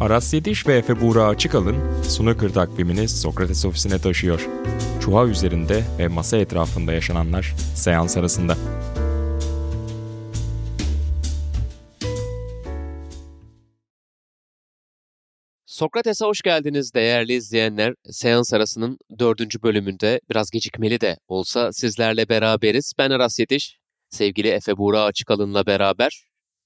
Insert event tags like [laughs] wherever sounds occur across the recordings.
Aras Yediş ve Efe Buğra Açıkalın Snooker takvimini Sokrates ofisine taşıyor. Çuha üzerinde ve masa etrafında yaşananlar seans arasında. Sokrates'e hoş geldiniz değerli izleyenler. Seans arasının dördüncü bölümünde biraz gecikmeli de olsa sizlerle beraberiz. Ben Aras Yetiş, sevgili Efe Buğra Açıkalın'la beraber.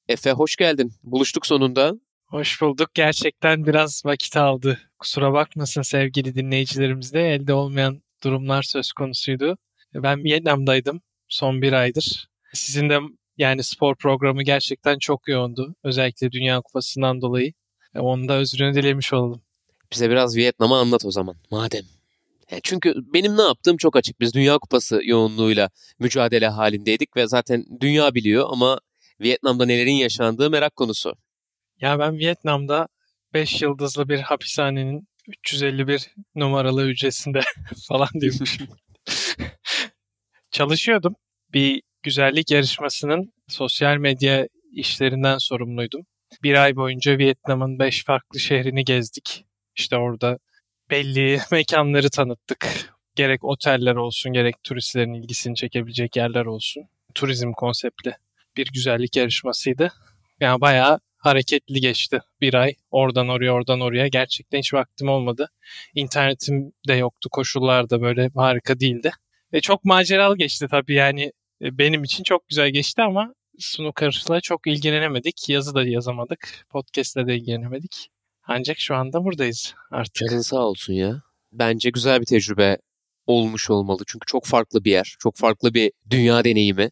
Efe hoş geldin. Buluştuk sonunda. Hoş bulduk. Gerçekten biraz vakit aldı. Kusura bakmasın sevgili dinleyicilerimiz de elde olmayan durumlar söz konusuydu. Ben Vietnam'daydım son bir aydır. Sizin de yani spor programı gerçekten çok yoğundu. Özellikle Dünya Kupası'ndan dolayı. Onu da özrünü dilemiş olalım. Bize biraz Vietnam'ı anlat o zaman madem. Yani çünkü benim ne yaptığım çok açık. Biz Dünya Kupası yoğunluğuyla mücadele halindeydik ve zaten dünya biliyor ama Vietnam'da nelerin yaşandığı merak konusu. Ya ben Vietnam'da 5 yıldızlı bir hapishanenin 351 numaralı hücresinde [laughs] falan diyormuşum. Çalışıyordum. Bir güzellik yarışmasının sosyal medya işlerinden sorumluydum. Bir ay boyunca Vietnam'ın 5 farklı şehrini gezdik. İşte orada belli [laughs] mekanları tanıttık. Gerek oteller olsun gerek turistlerin ilgisini çekebilecek yerler olsun. Turizm konseptli bir güzellik yarışmasıydı. Yani bayağı hareketli geçti bir ay. Oradan oraya oradan oraya. Gerçekten hiç vaktim olmadı. İnternetim de yoktu. Koşullar da böyle harika değildi. Ve çok maceralı geçti tabii yani e, benim için çok güzel geçti ama snooker'la çok ilgilenemedik. Yazı da yazamadık. Podcast'le de ilgilenemedik. Ancak şu anda buradayız artık. Canın sağ olsun ya. Bence güzel bir tecrübe olmuş olmalı. Çünkü çok farklı bir yer. Çok farklı bir dünya deneyimi.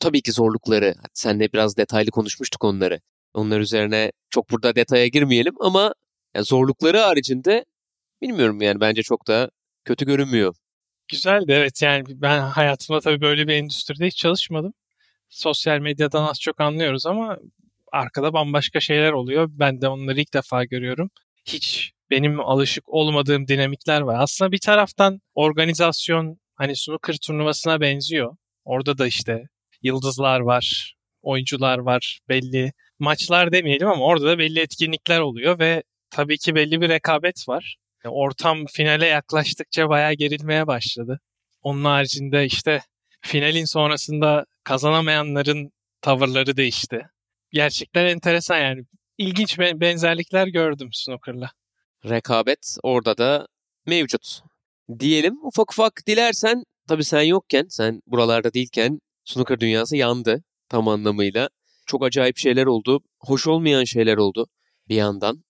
Tabii ki zorlukları. Senle biraz detaylı konuşmuştuk onları. Onlar üzerine çok burada detaya girmeyelim ama yani zorlukları haricinde bilmiyorum yani bence çok da kötü görünmüyor. Güzeldi evet yani ben hayatımda tabii böyle bir endüstride hiç çalışmadım. Sosyal medyadan az çok anlıyoruz ama arkada bambaşka şeyler oluyor. Ben de onları ilk defa görüyorum. Hiç benim alışık olmadığım dinamikler var. Aslında bir taraftan organizasyon hani snooker turnuvasına benziyor. Orada da işte yıldızlar var, oyuncular var, belli maçlar demeyelim ama orada da belli etkinlikler oluyor ve tabii ki belli bir rekabet var. Ortam finale yaklaştıkça bayağı gerilmeye başladı. Onun haricinde işte finalin sonrasında kazanamayanların tavırları değişti. Gerçekten enteresan yani. İlginç benzerlikler gördüm snooker'la. Rekabet orada da mevcut. Diyelim ufak ufak dilersen tabii sen yokken, sen buralarda değilken snooker dünyası yandı tam anlamıyla. Çok acayip şeyler oldu. Hoş olmayan şeyler oldu bir yandan.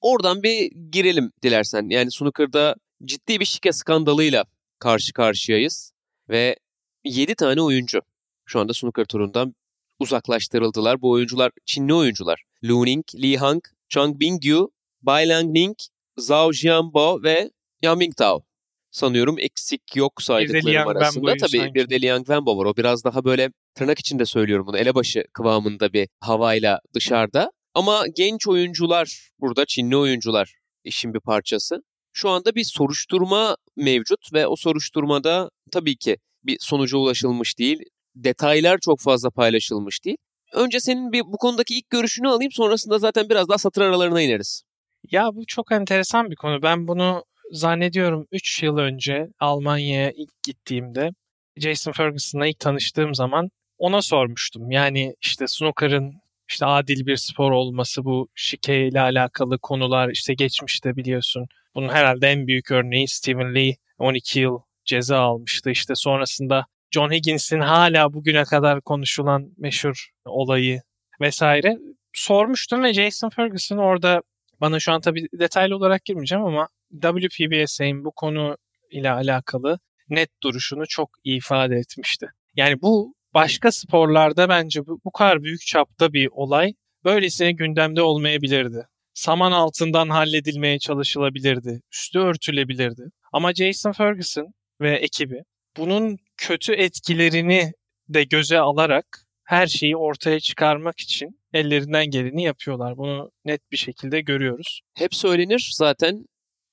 Oradan bir girelim dilersen. Yani snooker'da ciddi bir şike skandalıyla karşı karşıyayız. Ve 7 tane oyuncu şu anda snooker turundan uzaklaştırıldılar. Bu oyuncular Çinli oyuncular. Lu Ning, Li Hang, Chang Bingyu, Bai Lang Ning, Zhao Jianbo ve Yang Mingtao sanıyorum eksik yok saydıklarım arasında. Tabii sanki. bir de Liang Wenbo var. O biraz daha böyle tırnak içinde söylüyorum bunu elebaşı kıvamında bir havayla dışarıda. Ama genç oyuncular burada Çinli oyuncular işin bir parçası. Şu anda bir soruşturma mevcut ve o soruşturmada tabii ki bir sonuca ulaşılmış değil. Detaylar çok fazla paylaşılmış değil. Önce senin bir bu konudaki ilk görüşünü alayım sonrasında zaten biraz daha satır aralarına ineriz. Ya bu çok enteresan bir konu. Ben bunu zannediyorum 3 yıl önce Almanya'ya ilk gittiğimde Jason Ferguson'la ilk tanıştığım zaman ona sormuştum. Yani işte snooker'ın işte adil bir spor olması bu şike ile alakalı konular işte geçmişte biliyorsun. Bunun herhalde en büyük örneği Stephen Lee 12 yıl ceza almıştı. İşte sonrasında John Higgins'in hala bugüne kadar konuşulan meşhur olayı vesaire sormuştum ve Jason Ferguson orada bana şu an tabii detaylı olarak girmeyeceğim ama WPBS'in bu konu ile alakalı net duruşunu çok ifade etmişti. Yani bu başka sporlarda bence bu, bu kadar büyük çapta bir olay böylesine gündemde olmayabilirdi. Saman altından halledilmeye çalışılabilirdi. Üstü örtülebilirdi. Ama Jason Ferguson ve ekibi bunun kötü etkilerini de göze alarak her şeyi ortaya çıkarmak için ellerinden geleni yapıyorlar. Bunu net bir şekilde görüyoruz. Hep söylenir zaten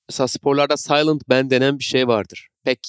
Mesela sporlarda silent band denen bir şey vardır. Pek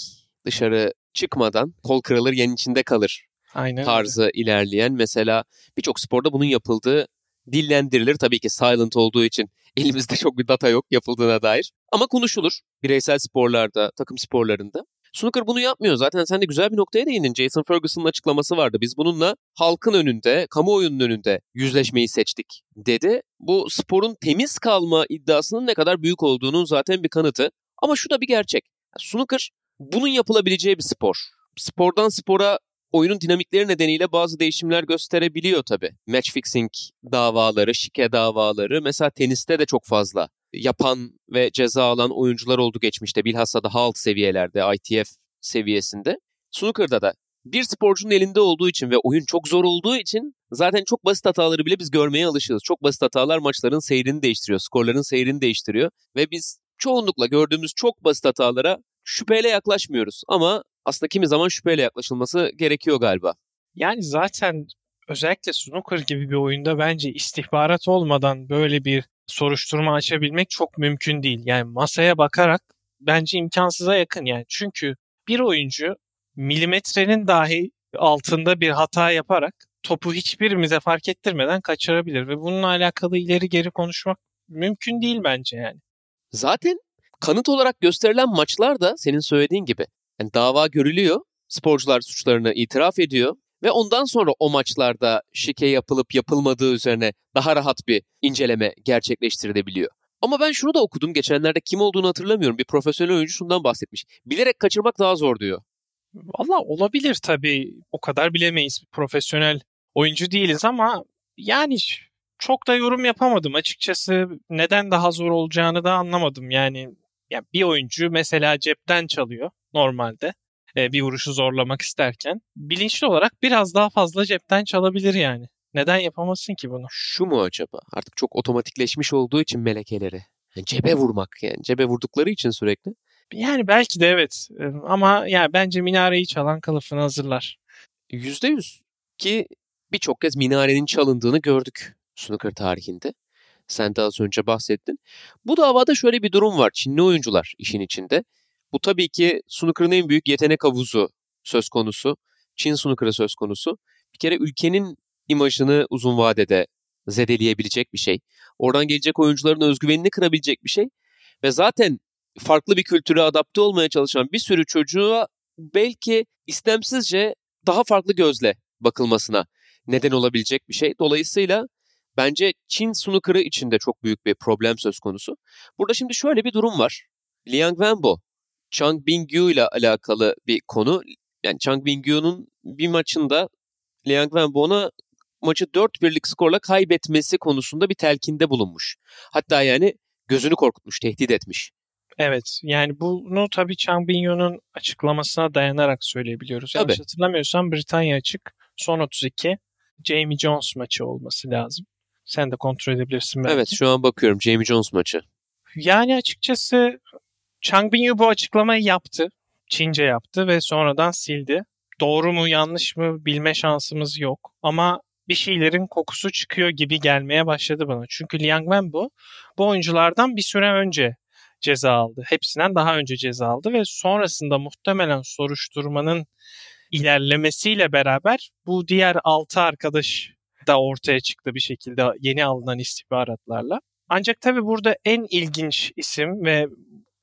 dışarı çıkmadan kol kırılır yen içinde kalır Aynen tarzı öyle. ilerleyen. Mesela birçok sporda bunun yapıldığı dillendirilir. Tabii ki silent olduğu için [laughs] Elimizde çok bir data yok yapıldığına dair. Ama konuşulur bireysel sporlarda, takım sporlarında. Snooker bunu yapmıyor. Zaten sen de güzel bir noktaya değindin. Jason Ferguson'ın açıklaması vardı. Biz bununla halkın önünde, kamuoyunun önünde yüzleşmeyi seçtik dedi. Bu sporun temiz kalma iddiasının ne kadar büyük olduğunun zaten bir kanıtı. Ama şu da bir gerçek. Snooker bunun yapılabileceği bir spor. Spordan spora oyunun dinamikleri nedeniyle bazı değişimler gösterebiliyor tabii. Match fixing davaları, şike davaları mesela teniste de çok fazla yapan ve ceza alan oyuncular oldu geçmişte. Bilhassa daha alt seviyelerde, ITF seviyesinde. Snooker'da da bir sporcunun elinde olduğu için ve oyun çok zor olduğu için zaten çok basit hataları bile biz görmeye alışığız. Çok basit hatalar maçların seyrini değiştiriyor, skorların seyrini değiştiriyor ve biz çoğunlukla gördüğümüz çok basit hatalara şüpheyle yaklaşmıyoruz. Ama aslında kimi zaman şüpheyle yaklaşılması gerekiyor galiba. Yani zaten özellikle snooker gibi bir oyunda bence istihbarat olmadan böyle bir soruşturma açabilmek çok mümkün değil. Yani masaya bakarak bence imkansıza yakın yani. Çünkü bir oyuncu milimetrenin dahi altında bir hata yaparak topu hiçbirimize fark ettirmeden kaçırabilir ve bununla alakalı ileri geri konuşmak mümkün değil bence yani. Zaten kanıt olarak gösterilen maçlar da senin söylediğin gibi. Yani dava görülüyor, sporcular suçlarını itiraf ediyor ve ondan sonra o maçlarda şike yapılıp yapılmadığı üzerine daha rahat bir inceleme gerçekleştirilebiliyor. Ama ben şunu da okudum geçenlerde kim olduğunu hatırlamıyorum. Bir profesyonel oyuncu şundan bahsetmiş. Bilerek kaçırmak daha zor diyor. Valla olabilir tabii. O kadar bilemeyiz. Profesyonel oyuncu değiliz ama yani çok da yorum yapamadım açıkçası. Neden daha zor olacağını da anlamadım. Yani ya bir oyuncu mesela cepten çalıyor normalde e, bir vuruşu zorlamak isterken bilinçli olarak biraz daha fazla cepten çalabilir yani. Neden yapamasın ki bunu? Şu mu acaba? Artık çok otomatikleşmiş olduğu için melekeleri. Yani cebe vurmak yani. Cebe vurdukları için sürekli. Yani belki de evet. E, ama yani bence minareyi çalan kılıfını hazırlar. Yüzde yüz. Ki birçok kez minarenin çalındığını gördük snooker tarihinde. Sen de az önce bahsettin. Bu davada şöyle bir durum var. Çinli oyuncular işin içinde. Bu tabii ki snooker'ın en büyük yetenek havuzu söz konusu. Çin snooker'ı söz konusu. Bir kere ülkenin imajını uzun vadede zedeleyebilecek bir şey. Oradan gelecek oyuncuların özgüvenini kırabilecek bir şey. Ve zaten farklı bir kültüre adapte olmaya çalışan bir sürü çocuğa belki istemsizce daha farklı gözle bakılmasına neden olabilecek bir şey. Dolayısıyla bence Çin snooker'ı içinde çok büyük bir problem söz konusu. Burada şimdi şöyle bir durum var. Liang Wenbo Chang Bingyu ile alakalı bir konu. Yani Chang Bingyu'nun bir maçında Liang Wenbo maçı 4-1'lik skorla kaybetmesi konusunda bir telkinde bulunmuş. Hatta yani gözünü korkutmuş, tehdit etmiş. Evet yani bunu tabii Chang Bingyu'nun açıklamasına dayanarak söyleyebiliyoruz. Tabii. Yanlış hatırlamıyorsam Britanya açık son 32 Jamie Jones maçı olması lazım. Sen de kontrol edebilirsin belki. Evet şu an bakıyorum Jamie Jones maçı. Yani açıkçası Chang Binyu bu açıklamayı yaptı. Çince yaptı ve sonradan sildi. Doğru mu yanlış mı bilme şansımız yok. Ama bir şeylerin kokusu çıkıyor gibi gelmeye başladı bana. Çünkü Liang Wenbo bu oyunculardan bir süre önce ceza aldı. Hepsinden daha önce ceza aldı ve sonrasında muhtemelen soruşturmanın ilerlemesiyle beraber bu diğer 6 arkadaş da ortaya çıktı bir şekilde yeni alınan istihbaratlarla. Ancak tabii burada en ilginç isim ve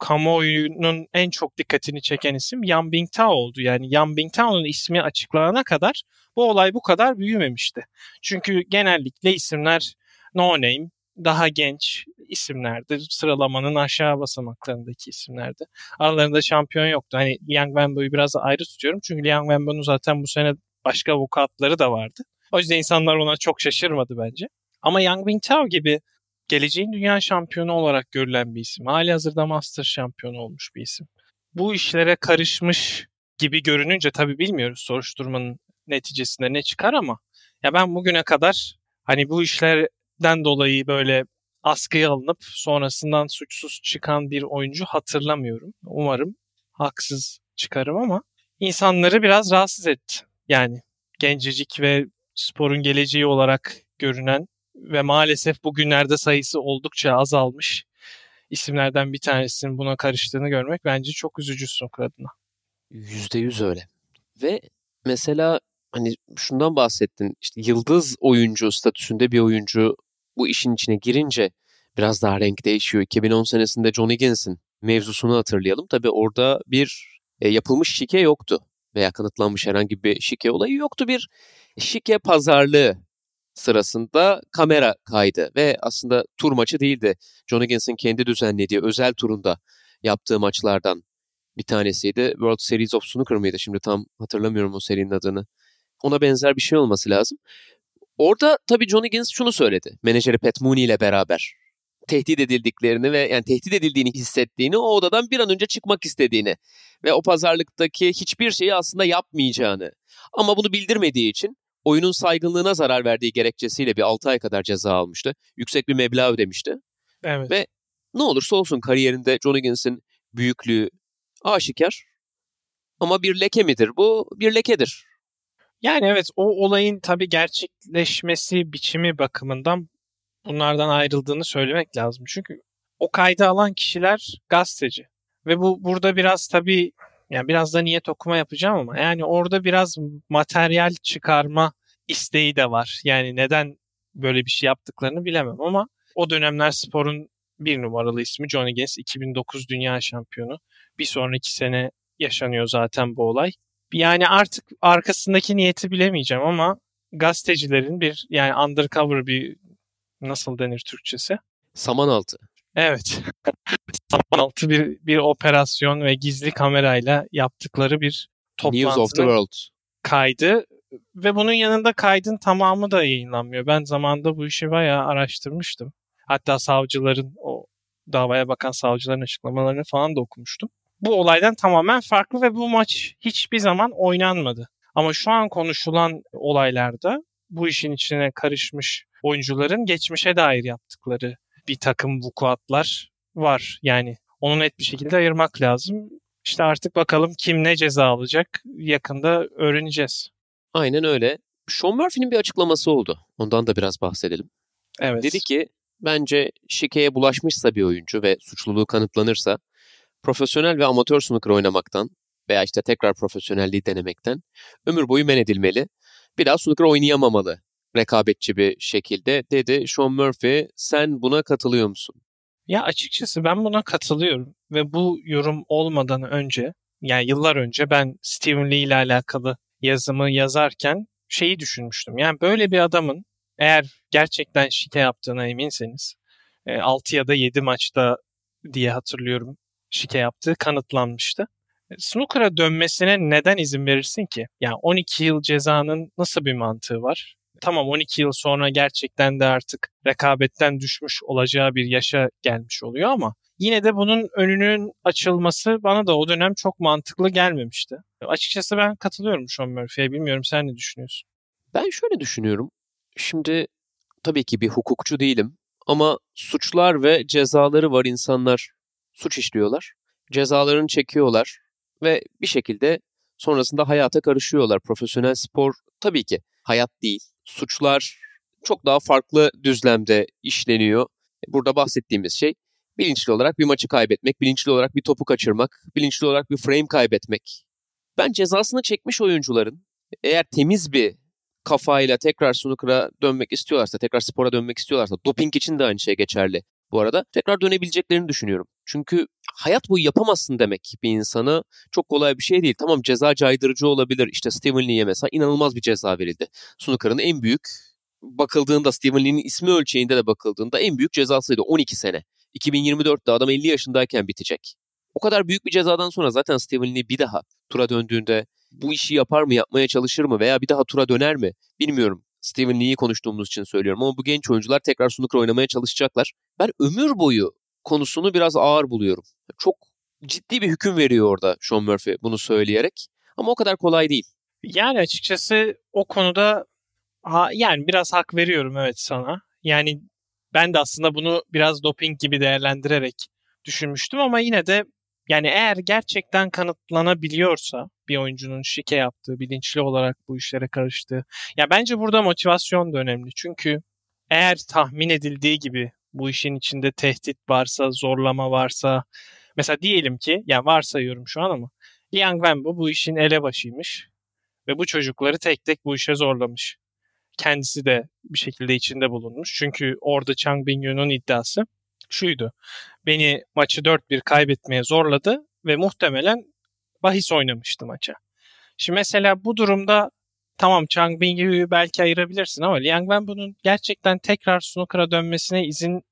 kamuoyunun en çok dikkatini çeken isim Yan Bingtao oldu. Yani Yan Bingtao'nun ismi açıklanana kadar bu olay bu kadar büyümemişti. Çünkü genellikle isimler no name, daha genç isimlerdi. Sıralamanın aşağı basamaklarındaki isimlerdi. Aralarında şampiyon yoktu. Hani Liang Wenbo'yu biraz ayrı tutuyorum. Çünkü Liang Wenbo'nun zaten bu sene başka avukatları da vardı. O yüzden insanlar ona çok şaşırmadı bence. Ama Yang Bingtao gibi geleceğin dünya şampiyonu olarak görülen bir isim. Hali hazırda Master şampiyonu olmuş bir isim. Bu işlere karışmış gibi görününce tabii bilmiyoruz soruşturmanın neticesinde ne çıkar ama ya ben bugüne kadar hani bu işlerden dolayı böyle askıya alınıp sonrasından suçsuz çıkan bir oyuncu hatırlamıyorum. Umarım haksız çıkarım ama insanları biraz rahatsız etti. Yani gencecik ve sporun geleceği olarak görünen ve maalesef bugünlerde sayısı oldukça azalmış isimlerden bir tanesinin buna karıştığını görmek bence çok üzücü snooker adına. Yüzde yüz öyle. Ve mesela hani şundan bahsettin işte yıldız oyuncu statüsünde bir oyuncu bu işin içine girince biraz daha renk değişiyor. 2010 senesinde John Higgins'in mevzusunu hatırlayalım. Tabii orada bir e, yapılmış şike yoktu veya kanıtlanmış herhangi bir şike olayı yoktu. Bir şike pazarlığı sırasında kamera kaydı ve aslında tur maçı değildi. John Higgins'in kendi düzenlediği özel turunda yaptığı maçlardan bir tanesiydi. World Series of Snooker mıydı? Şimdi tam hatırlamıyorum o serinin adını. Ona benzer bir şey olması lazım. Orada tabii John Higgins şunu söyledi. Menajeri Pat Mooney ile beraber tehdit edildiklerini ve yani tehdit edildiğini hissettiğini, o odadan bir an önce çıkmak istediğini ve o pazarlıktaki hiçbir şeyi aslında yapmayacağını ama bunu bildirmediği için oyunun saygınlığına zarar verdiği gerekçesiyle bir 6 ay kadar ceza almıştı. Yüksek bir meblağ ödemişti. Evet. Ve ne olursa olsun kariyerinde John Higgins'in büyüklüğü aşikar. Ama bir leke midir bu? Bir lekedir. Yani evet o olayın tabii gerçekleşmesi biçimi bakımından bunlardan ayrıldığını söylemek lazım. Çünkü o kaydı alan kişiler gazeteci. Ve bu burada biraz tabii yani biraz da niyet okuma yapacağım ama yani orada biraz materyal çıkarma isteği de var. Yani neden böyle bir şey yaptıklarını bilemem ama o dönemler sporun bir numaralı ismi Johnny Higgins 2009 dünya şampiyonu. Bir sonraki sene yaşanıyor zaten bu olay. Yani artık arkasındaki niyeti bilemeyeceğim ama gazetecilerin bir yani undercover bir nasıl denir Türkçesi? Saman altı. Evet. Saman altı bir, bir operasyon ve gizli kamerayla yaptıkları bir News of the World. kaydı ve bunun yanında kaydın tamamı da yayınlanmıyor. Ben zamanında bu işi bayağı araştırmıştım. Hatta savcıların o davaya bakan savcıların açıklamalarını falan da okumuştum. Bu olaydan tamamen farklı ve bu maç hiçbir zaman oynanmadı. Ama şu an konuşulan olaylarda bu işin içine karışmış oyuncuların geçmişe dair yaptıkları bir takım vukuatlar var. Yani onu net bir şekilde ayırmak lazım. İşte artık bakalım kim ne ceza alacak yakında öğreneceğiz. Aynen öyle. Sean Murphy'nin bir açıklaması oldu. Ondan da biraz bahsedelim. Evet. Dedi ki bence şikeye bulaşmışsa bir oyuncu ve suçluluğu kanıtlanırsa profesyonel ve amatör snooker oynamaktan veya işte tekrar profesyonelliği denemekten ömür boyu men edilmeli. Bir daha snooker oynayamamalı rekabetçi bir şekilde dedi Sean Murphy sen buna katılıyor musun? Ya açıkçası ben buna katılıyorum ve bu yorum olmadan önce yani yıllar önce ben Stephen Lee ile alakalı yazımı yazarken şeyi düşünmüştüm. Yani böyle bir adamın eğer gerçekten şike yaptığına eminseniz 6 e, ya da 7 maçta diye hatırlıyorum şike yaptığı kanıtlanmıştı. E, snooker'a dönmesine neden izin verirsin ki? Yani 12 yıl cezanın nasıl bir mantığı var? Tamam 12 yıl sonra gerçekten de artık rekabetten düşmüş olacağı bir yaşa gelmiş oluyor ama yine de bunun önünün açılması bana da o dönem çok mantıklı gelmemişti. Açıkçası ben katılıyorum Sean Murphy'ye. Bilmiyorum sen ne düşünüyorsun? Ben şöyle düşünüyorum. Şimdi tabii ki bir hukukçu değilim ama suçlar ve cezaları var insanlar suç işliyorlar. Cezalarını çekiyorlar ve bir şekilde sonrasında hayata karışıyorlar. Profesyonel spor tabii ki hayat değil. Suçlar çok daha farklı düzlemde işleniyor. Burada bahsettiğimiz şey bilinçli olarak bir maçı kaybetmek, bilinçli olarak bir topu kaçırmak, bilinçli olarak bir frame kaybetmek. Ben cezasını çekmiş oyuncuların eğer temiz bir kafayla tekrar snooker'a dönmek istiyorlarsa, tekrar spora dönmek istiyorlarsa, doping için de aynı şey geçerli bu arada. Tekrar dönebileceklerini düşünüyorum. Çünkü hayat boyu yapamazsın demek bir insana çok kolay bir şey değil. Tamam ceza caydırıcı olabilir. İşte Steven Lee'ye mesela inanılmaz bir ceza verildi. Snooker'ın en büyük bakıldığında Steven Lee'nin ismi ölçeğinde de bakıldığında en büyük cezasıydı 12 sene. 2024'te adam 50 yaşındayken bitecek. O kadar büyük bir cezadan sonra zaten Steven Lee bir daha tura döndüğünde bu işi yapar mı, yapmaya çalışır mı veya bir daha tura döner mi bilmiyorum. Steven Lee'yi konuştuğumuz için söylüyorum ama bu genç oyuncular tekrar snooker oynamaya çalışacaklar. Ben ömür boyu konusunu biraz ağır buluyorum. Çok ciddi bir hüküm veriyor orada Sean Murphy bunu söyleyerek. Ama o kadar kolay değil. Yani açıkçası o konuda ha, yani biraz hak veriyorum evet sana. Yani ben de aslında bunu biraz doping gibi değerlendirerek düşünmüştüm ama yine de yani eğer gerçekten kanıtlanabiliyorsa bir oyuncunun şike yaptığı, bilinçli olarak bu işlere karıştığı. Ya bence burada motivasyon da önemli. Çünkü eğer tahmin edildiği gibi bu işin içinde tehdit varsa, zorlama varsa, mesela diyelim ki, ya varsayıyorum şu an ama Liang Wenbo bu işin elebaşıymış ve bu çocukları tek tek bu işe zorlamış. Kendisi de bir şekilde içinde bulunmuş. Çünkü orada Chang Bingyun'un iddiası şuydu. Beni maçı 4-1 kaybetmeye zorladı ve muhtemelen bahis oynamıştı maça. Şimdi mesela bu durumda tamam Chang Bingyu'yu belki ayırabilirsin ama Liang Wenbo'nun gerçekten tekrar snooker'a dönmesine izin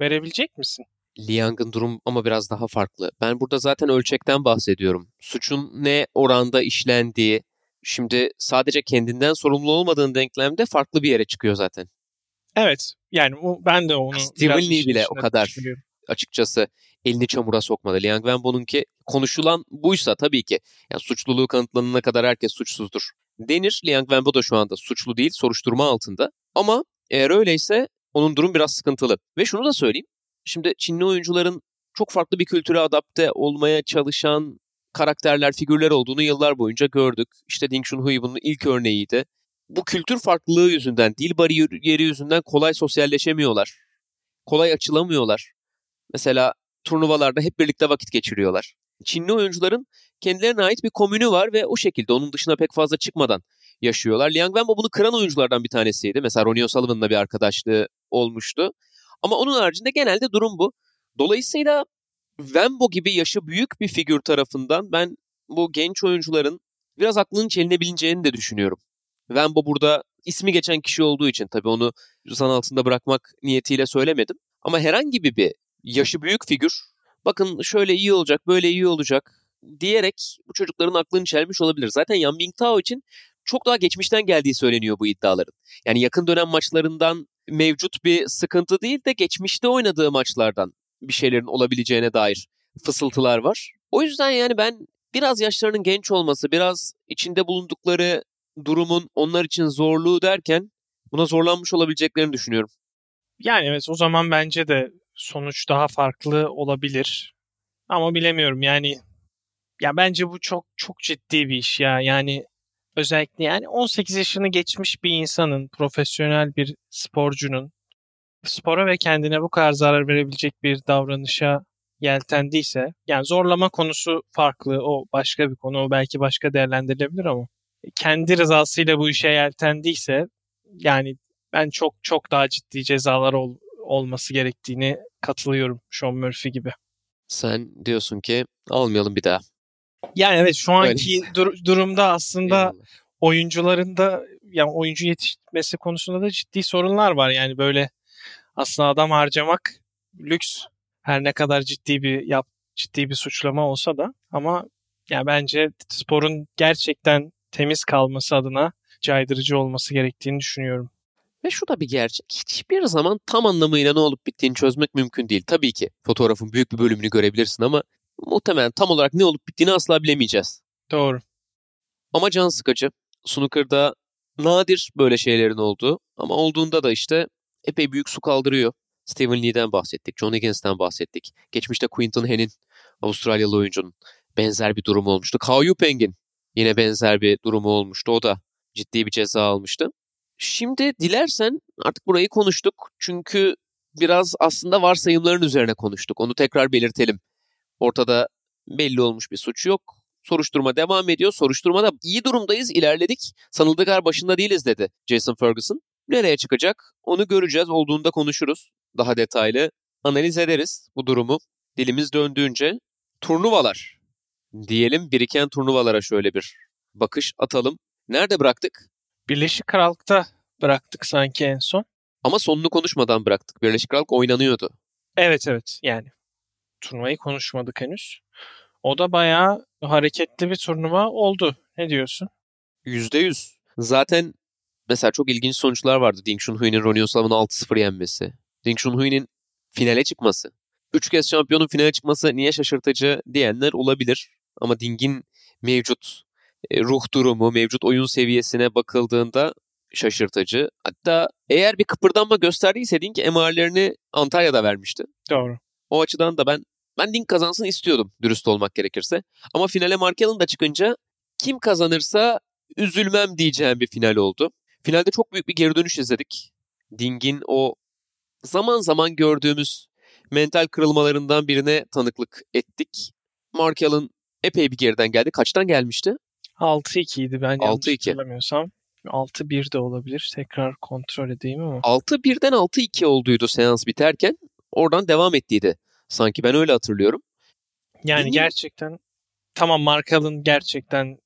verebilecek misin? Liang'ın durum ama biraz daha farklı. Ben burada zaten ölçekten bahsediyorum. Suçun ne oranda işlendiği, şimdi sadece kendinden sorumlu olmadığın denklemde farklı bir yere çıkıyor zaten. Evet. Yani ben de onu Steven Lee bile o kadar düşünüyorum. Açıkçası elini çamura sokmadı. Liang Wenbo'nunki konuşulan buysa tabii ki yani suçluluğu kanıtlanana kadar herkes suçsuzdur denir. Liang Wenbo da şu anda suçlu değil, soruşturma altında. Ama eğer öyleyse onun durum biraz sıkıntılı. Ve şunu da söyleyeyim. Şimdi Çinli oyuncuların çok farklı bir kültüre adapte olmaya çalışan karakterler, figürler olduğunu yıllar boyunca gördük. İşte Ding Junhui bunun ilk örneğiydi. Bu kültür farklılığı yüzünden, dil bariyeri yüzünden kolay sosyalleşemiyorlar. Kolay açılamıyorlar. Mesela turnuvalarda hep birlikte vakit geçiriyorlar. Çinli oyuncuların kendilerine ait bir komünü var ve o şekilde onun dışına pek fazla çıkmadan yaşıyorlar. Liang Wenbo bunu kıran oyunculardan bir tanesiydi. Mesela Ronnie O'Sullivan'la bir arkadaşlığı olmuştu. Ama onun haricinde genelde durum bu. Dolayısıyla Wembo gibi yaşı büyük bir figür tarafından ben bu genç oyuncuların biraz aklının çelinebileceğini de düşünüyorum. Wembo burada ismi geçen kişi olduğu için tabii onu zan altında bırakmak niyetiyle söylemedim. Ama herhangi bir yaşı büyük figür bakın şöyle iyi olacak böyle iyi olacak diyerek bu çocukların aklını çelmiş olabilir. Zaten Yan Bingtao için çok daha geçmişten geldiği söyleniyor bu iddiaların. Yani yakın dönem maçlarından mevcut bir sıkıntı değil de geçmişte oynadığı maçlardan bir şeylerin olabileceğine dair fısıltılar var. O yüzden yani ben biraz yaşlarının genç olması, biraz içinde bulundukları durumun onlar için zorluğu derken buna zorlanmış olabileceklerini düşünüyorum. Yani evet o zaman bence de sonuç daha farklı olabilir. Ama bilemiyorum yani ya bence bu çok çok ciddi bir iş ya. Yani özellikle yani 18 yaşını geçmiş bir insanın, profesyonel bir sporcunun spora ve kendine bu kadar zarar verebilecek bir davranışa yeltendiyse yani zorlama konusu farklı o başka bir konu o belki başka değerlendirilebilir ama kendi rızasıyla bu işe yeltendiyse yani ben çok çok daha ciddi cezalar ol, olması gerektiğini katılıyorum Sean Murphy gibi. Sen diyorsun ki almayalım bir daha. Yani evet şu anki dur- durumda aslında Eyvallah. oyuncuların da yani oyuncu yetişmesi konusunda da ciddi sorunlar var. Yani böyle aslında adam harcamak lüks her ne kadar ciddi bir yap ciddi bir suçlama olsa da ama ya bence sporun gerçekten temiz kalması adına caydırıcı olması gerektiğini düşünüyorum. Ve şu da bir gerçek. Hiçbir zaman tam anlamıyla ne olup bittiğini çözmek mümkün değil. Tabii ki fotoğrafın büyük bir bölümünü görebilirsin ama muhtemelen tam olarak ne olup bittiğini asla bilemeyeceğiz. Doğru. Ama can sıkıcı. Snooker'da nadir böyle şeylerin olduğu ama olduğunda da işte epey büyük su kaldırıyor. Steven Lee'den bahsettik, John Higgins'ten bahsettik. Geçmişte Quinton Hen'in, Avustralyalı oyuncunun benzer bir durumu olmuştu. Kao Yupeng'in yine benzer bir durumu olmuştu. O da ciddi bir ceza almıştı. Şimdi dilersen artık burayı konuştuk. Çünkü biraz aslında varsayımların üzerine konuştuk. Onu tekrar belirtelim. Ortada belli olmuş bir suç yok. Soruşturma devam ediyor. Soruşturmada iyi durumdayız, ilerledik. Sanıldığı kadar başında değiliz dedi Jason Ferguson. Nereye çıkacak? Onu göreceğiz. Olduğunda konuşuruz. Daha detaylı analiz ederiz bu durumu. Dilimiz döndüğünce turnuvalar diyelim biriken turnuvalara şöyle bir bakış atalım. Nerede bıraktık? Birleşik Krallık'ta bıraktık sanki en son. Ama sonunu konuşmadan bıraktık. Birleşik Krallık oynanıyordu. Evet evet yani turnuvayı konuşmadık henüz. O da bayağı hareketli bir turnuva oldu. Ne diyorsun? %100. Zaten mesela çok ilginç sonuçlar vardı. Ding Junhui'nin Ronnie O'Sullivan'ı 6-0 yenmesi. Ding Junhui'nin finale çıkması. Üç kez şampiyonun finale çıkması niye şaşırtıcı diyenler olabilir. Ama Ding'in mevcut ruh durumu, mevcut oyun seviyesine bakıldığında şaşırtıcı. Hatta eğer bir kıpırdanma gösterdiyse Ding MR'lerini Antalya'da vermişti. Doğru. O açıdan da ben ben Ding kazansın istiyordum dürüst olmak gerekirse. Ama finale Mark Allen da çıkınca kim kazanırsa üzülmem diyeceğim bir final oldu. Finalde çok büyük bir geri dönüş izledik. Ding'in o zaman zaman gördüğümüz mental kırılmalarından birine tanıklık ettik. Mark Allen epey bir geriden geldi. Kaçtan gelmişti? 6-2 idi ben yanlış 6-2. hatırlamıyorsam. 6-1 de olabilir. Tekrar kontrol edeyim ama. 6-1'den 6-2 olduydu seans biterken. oradan devam ettiydi. Sanki ben öyle hatırlıyorum. Yani mi? gerçekten tamam Markal'ın gerçekten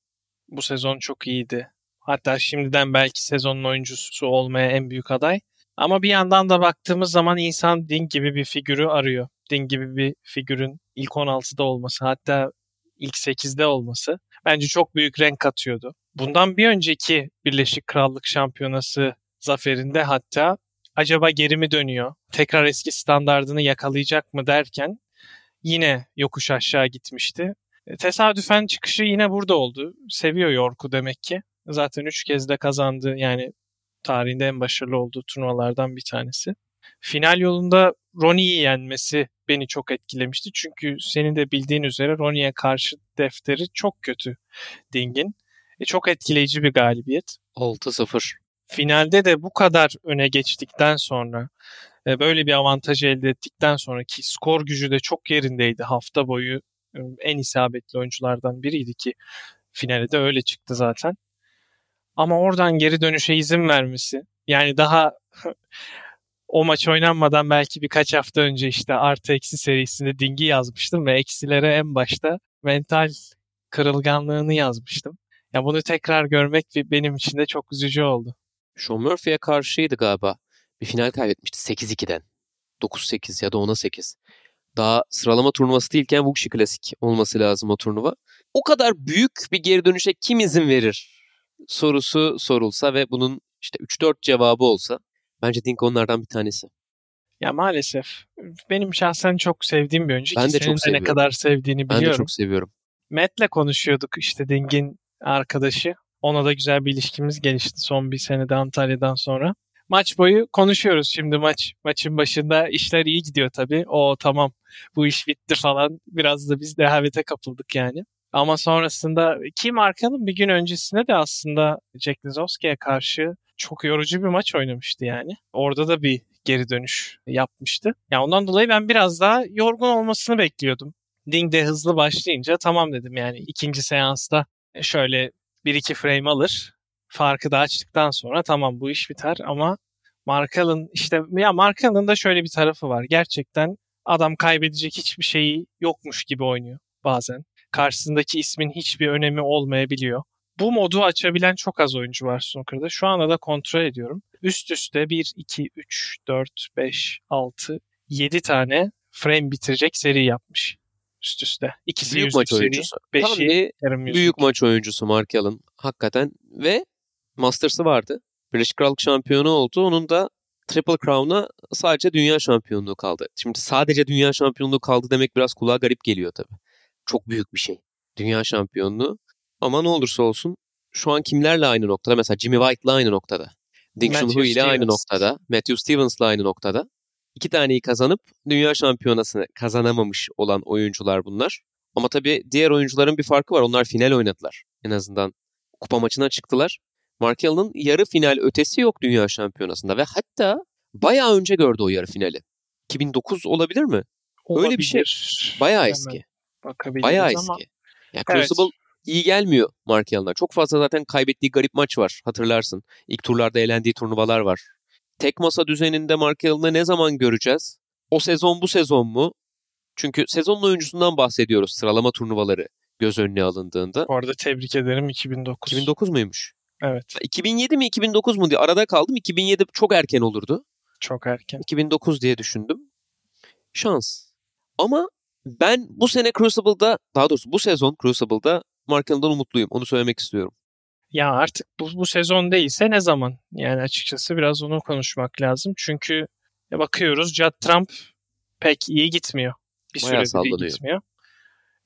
bu sezon çok iyiydi. Hatta şimdiden belki sezonun oyuncusu olmaya en büyük aday. Ama bir yandan da baktığımız zaman insan Ding gibi bir figürü arıyor. Ding gibi bir figürün ilk 16'da olması hatta ilk 8'de olması bence çok büyük renk katıyordu. Bundan bir önceki Birleşik Krallık Şampiyonası zaferinde hatta acaba geri mi dönüyor? Tekrar eski standardını yakalayacak mı derken yine yokuş aşağı gitmişti. E, Tesadüfen çıkışı yine burada oldu. Seviyor York'u demek ki. Zaten 3 kez de kazandı. Yani tarihinde en başarılı olduğu turnuvalardan bir tanesi. Final yolunda Ronnie'yi yenmesi beni çok etkilemişti. Çünkü senin de bildiğin üzere Ronnie'ye karşı defteri çok kötü Ding'in. E, çok etkileyici bir galibiyet. 6-0. Finalde de bu kadar öne geçtikten sonra e, böyle bir avantaj elde ettikten sonra ki skor gücü de çok yerindeydi hafta boyu e, en isabetli oyunculardan biriydi ki finale de öyle çıktı zaten. Ama oradan geri dönüşe izin vermesi yani daha [laughs] o maç oynanmadan belki birkaç hafta önce işte artı eksi serisinde dingi yazmıştım ve eksilere en başta mental kırılganlığını yazmıştım. Ya bunu tekrar görmek benim için de çok üzücü oldu. Sean Murphy'ye karşıydı galiba. Bir final kaybetmişti 8-2'den. 9-8 ya da 10-8. Daha sıralama turnuvası değilken Wuxi Klasik olması lazım o turnuva. O kadar büyük bir geri dönüşe kim izin verir sorusu sorulsa ve bunun işte 3-4 cevabı olsa bence Dink onlardan bir tanesi. Ya maalesef benim şahsen çok sevdiğim bir oyuncu. Ben de senin çok de ne seviyorum. kadar sevdiğini Ben de biliyorum. çok seviyorum. Matt'le konuşuyorduk işte Ding'in arkadaşı. Ona da güzel bir ilişkimiz gelişti son bir senede Antalya'dan sonra. Maç boyu konuşuyoruz şimdi maç. Maçın başında işler iyi gidiyor tabii. O tamam bu iş bitti falan. Biraz da biz rehavete kapıldık yani. Ama sonrasında ki Markan'ın bir gün öncesinde de aslında Jack Lisowski'ye karşı çok yorucu bir maç oynamıştı yani. Orada da bir geri dönüş yapmıştı. Yani ondan dolayı ben biraz daha yorgun olmasını bekliyordum. Ding de hızlı başlayınca tamam dedim yani ikinci seansta şöyle bir iki frame alır. Farkı da açtıktan sonra tamam bu iş biter ama Markal'ın işte ya Markal'ın da şöyle bir tarafı var. Gerçekten adam kaybedecek hiçbir şeyi yokmuş gibi oynuyor bazen. Karşısındaki ismin hiçbir önemi olmayabiliyor. Bu modu açabilen çok az oyuncu var snooker'da. Şu anda da kontrol ediyorum. Üst üste 1, 2, 3, 4, 5, 6, 7 tane frame bitirecek seri yapmış. Üst üste. İkisi Büyük maç seri, oyuncusu. Tam beşi yüzlük. büyük maç oyuncusu Mark Allen hakikaten ve Masters'ı vardı. Birleşik Krallık şampiyonu oldu. Onun da Triple Crown'a sadece dünya şampiyonluğu kaldı. Şimdi sadece dünya şampiyonluğu kaldı demek biraz kulağa garip geliyor tabii. Çok büyük bir şey. Dünya şampiyonluğu. Ama ne olursa olsun şu an kimlerle aynı noktada? Mesela Jimmy White'la aynı noktada. Ding Junhui ile aynı noktada. Matthew Stevens'la aynı noktada. İki taneyi kazanıp dünya şampiyonasını kazanamamış olan oyuncular bunlar. Ama tabii diğer oyuncuların bir farkı var. Onlar final oynadılar. En azından kupa maçına çıktılar. Mark Allen'ın yarı final ötesi yok dünya şampiyonasında ve hatta bayağı önce gördü o yarı finali. 2009 olabilir mi? öyle bir şey. Olabilir. Bayağı Hemen eski. bakabiliriz Bayağı ama eski. Ya Evet. İyi gelmiyor Mark Allen'a. Çok fazla zaten kaybettiği garip maç var hatırlarsın. İlk turlarda elendiği turnuvalar var. Tek masa düzeninde Mark Allen'ı ne zaman göreceğiz? O sezon bu sezon mu? Çünkü sezonun oyuncusundan bahsediyoruz sıralama turnuvaları göz önüne alındığında. Bu arada tebrik ederim 2009. 2009 muymuş? Evet 2007 mi 2009 mu diye arada kaldım. 2007 çok erken olurdu. çok erken. 2009 diye düşündüm. Şans. Ama ben bu sene Crucible'da daha doğrusu bu sezon Crucible'da Mark Allen'dan umutluyum. Onu söylemek istiyorum. Ya artık bu, bu sezon değilse ne zaman? Yani açıkçası biraz onu konuşmak lazım. Çünkü bakıyoruz Judd Trump pek iyi gitmiyor. Bir Bayağı süredir iyi gitmiyor.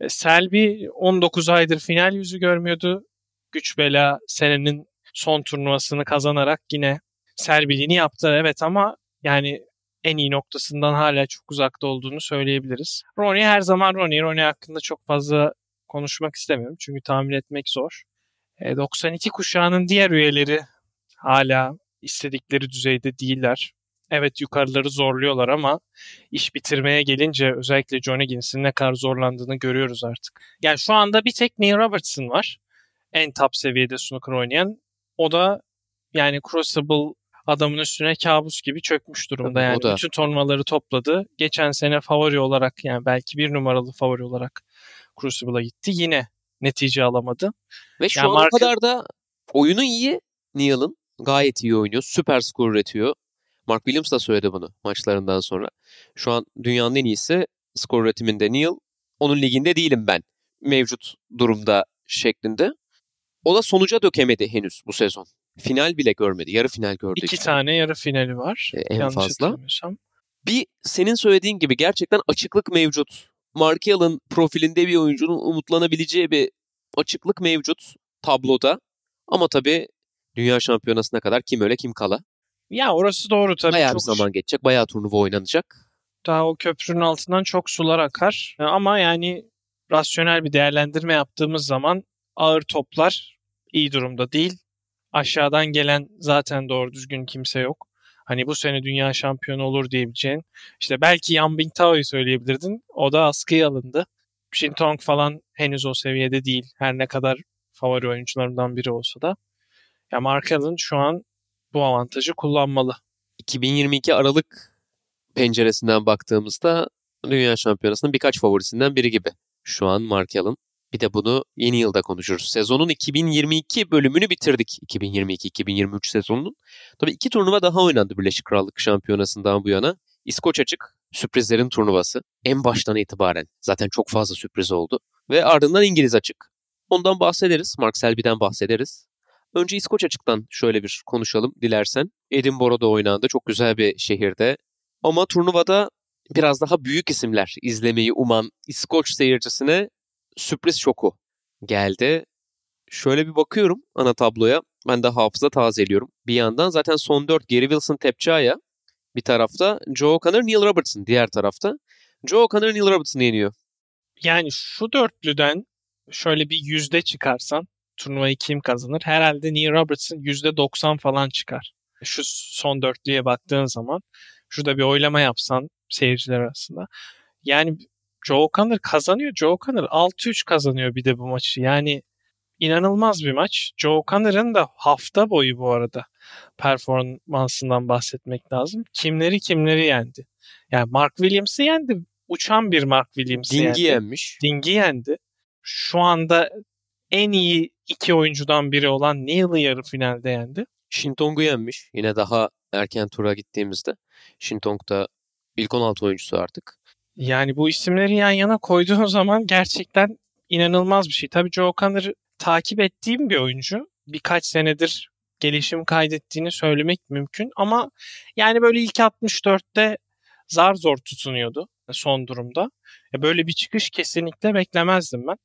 E, Selby 19 aydır final yüzü görmüyordu. Güç bela senenin son turnuvasını kazanarak yine Selby'liğini yaptı. Evet ama yani en iyi noktasından hala çok uzakta olduğunu söyleyebiliriz. Ronnie her zaman Ronnie. Ronnie hakkında çok fazla konuşmak istemiyorum. Çünkü tahmin etmek zor. E, 92 kuşağının diğer üyeleri hala istedikleri düzeyde değiller. Evet yukarıları zorluyorlar ama iş bitirmeye gelince özellikle John Higgins'in ne kadar zorlandığını görüyoruz artık. Yani şu anda bir tek Neil Robertson var. En top seviyede snooker oynayan. O da yani Crucible adamın üstüne kabus gibi çökmüş durumda. Yani da. bütün turnuvaları topladı. Geçen sene favori olarak yani belki bir numaralı favori olarak Crucible'a gitti. Yine netice alamadı. Ve şu Yani ana marka- kadar da oyunu iyi Neal'ın. Gayet iyi oynuyor. Süper skor üretiyor. Mark Williams da söyledi bunu maçlarından sonra. Şu an dünyanın en iyisi skor üretiminde Neal. Onun liginde değilim ben. Mevcut durumda şeklinde. O da sonuca dökemedi henüz bu sezon. Final bile görmedi. Yarı final gördü. İki işte. tane yarı finali var. E, en yanlış fazla. Bir senin söylediğin gibi gerçekten açıklık mevcut. Markial'ın profilinde bir oyuncunun umutlanabileceği bir açıklık mevcut tabloda. Ama tabii dünya şampiyonasına kadar kim öyle kim kala. Ya orası doğru tabii. bayağı çok bir zaman geçecek. Bayağı turnuva oynanacak. Daha o köprünün altından çok sular akar. Ama yani rasyonel bir değerlendirme yaptığımız zaman ağır toplar iyi durumda değil. Aşağıdan gelen zaten doğru düzgün kimse yok. Hani bu sene dünya şampiyonu olur diyebileceğin. İşte belki Yan Bingtao'yu söyleyebilirdin. O da askıya alındı. Shintong falan henüz o seviyede değil. Her ne kadar favori oyuncularımdan biri olsa da. Ya Mark Allen şu an bu avantajı kullanmalı. 2022 Aralık penceresinden baktığımızda dünya şampiyonasının birkaç favorisinden biri gibi. Şu an Mark Allen. Bir de bunu yeni yılda konuşuruz. Sezonun 2022 bölümünü bitirdik. 2022-2023 sezonunun. Tabii iki turnuva daha oynandı Birleşik Krallık Şampiyonası'ndan bu yana. İskoç Açık, sürprizlerin turnuvası. En baştan itibaren zaten çok fazla sürpriz oldu. Ve ardından İngiliz Açık. Ondan bahsederiz. Mark Selby'den bahsederiz. Önce İskoç Açık'tan şöyle bir konuşalım dilersen. Edinburgh'da oynandı. Çok güzel bir şehirde. Ama turnuvada biraz daha büyük isimler izlemeyi uman İskoç seyircisine sürpriz şoku geldi. Şöyle bir bakıyorum ana tabloya. Ben de hafıza tazeliyorum. Bir yandan zaten son dört Gary Wilson Tepçaya. Bir tarafta Joe Connor, Neil Robertson diğer tarafta. Joe Connor, Neil Robertson yeniyor. Yani şu dörtlüden şöyle bir yüzde çıkarsan turnuvayı kim kazanır? Herhalde Neil Robertson yüzde 90 falan çıkar. Şu son dörtlüye baktığın zaman şurada bir oylama yapsan seyirciler arasında. Yani Joe Connor kazanıyor. Joe Connor 6-3 kazanıyor bir de bu maçı. Yani inanılmaz bir maç. Joe Connor'ın da hafta boyu bu arada performansından bahsetmek lazım. Kimleri kimleri yendi. Yani Mark Williams'ı yendi. Uçan bir Mark Williams'ı yendi. Dingi yenmiş. Dingi yendi. Şu anda en iyi iki oyuncudan biri olan Neil'ı yarı finalde yendi. Shintong'u yenmiş. Yine daha erken tura gittiğimizde. Shintong da ilk 16 oyuncusu artık. Yani bu isimleri yan yana koyduğun [laughs] zaman gerçekten inanılmaz bir şey. Tabii Joe Connor'ı takip ettiğim bir oyuncu. Birkaç senedir gelişim kaydettiğini söylemek mümkün ama yani böyle ilk 64'te zar zor tutunuyordu son durumda. E, Böyle bir çıkış kesinlikle beklemezdim ben.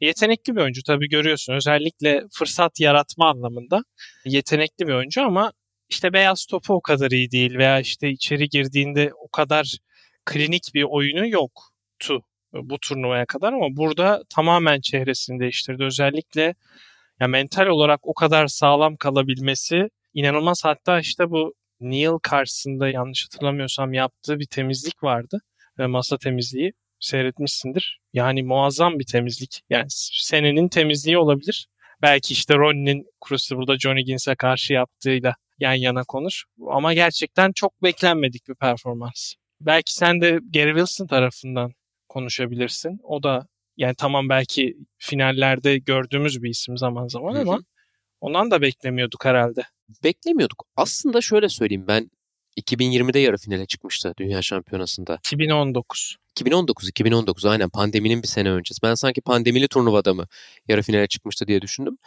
Yetenekli bir oyuncu tabii görüyorsun. Özellikle fırsat yaratma anlamında yetenekli bir oyuncu ama işte beyaz topu o kadar iyi değil veya işte içeri girdiğinde o kadar klinik bir oyunu yoktu bu turnuvaya kadar ama burada tamamen çehresini değiştirdi. Özellikle ya mental olarak o kadar sağlam kalabilmesi inanılmaz. Hatta işte bu Neil karşısında yanlış hatırlamıyorsam yaptığı bir temizlik vardı. Ve masa temizliği seyretmişsindir. Yani muazzam bir temizlik. Yani senenin temizliği olabilir. Belki işte Ronnie'nin Crucible'da Johnny Gins'e karşı yaptığıyla yan yana konur. Ama gerçekten çok beklenmedik bir performans. Belki sen de Gary Wilson tarafından konuşabilirsin. O da yani tamam belki finallerde gördüğümüz bir isim zaman zaman ama ondan da beklemiyorduk herhalde. Beklemiyorduk. Aslında şöyle söyleyeyim ben 2020'de yarı finale çıkmıştı Dünya Şampiyonası'nda. 2019. 2019, 2019 aynen pandeminin bir sene öncesi. Ben sanki pandemili turnuvada mı yarı finale çıkmıştı diye düşündüm.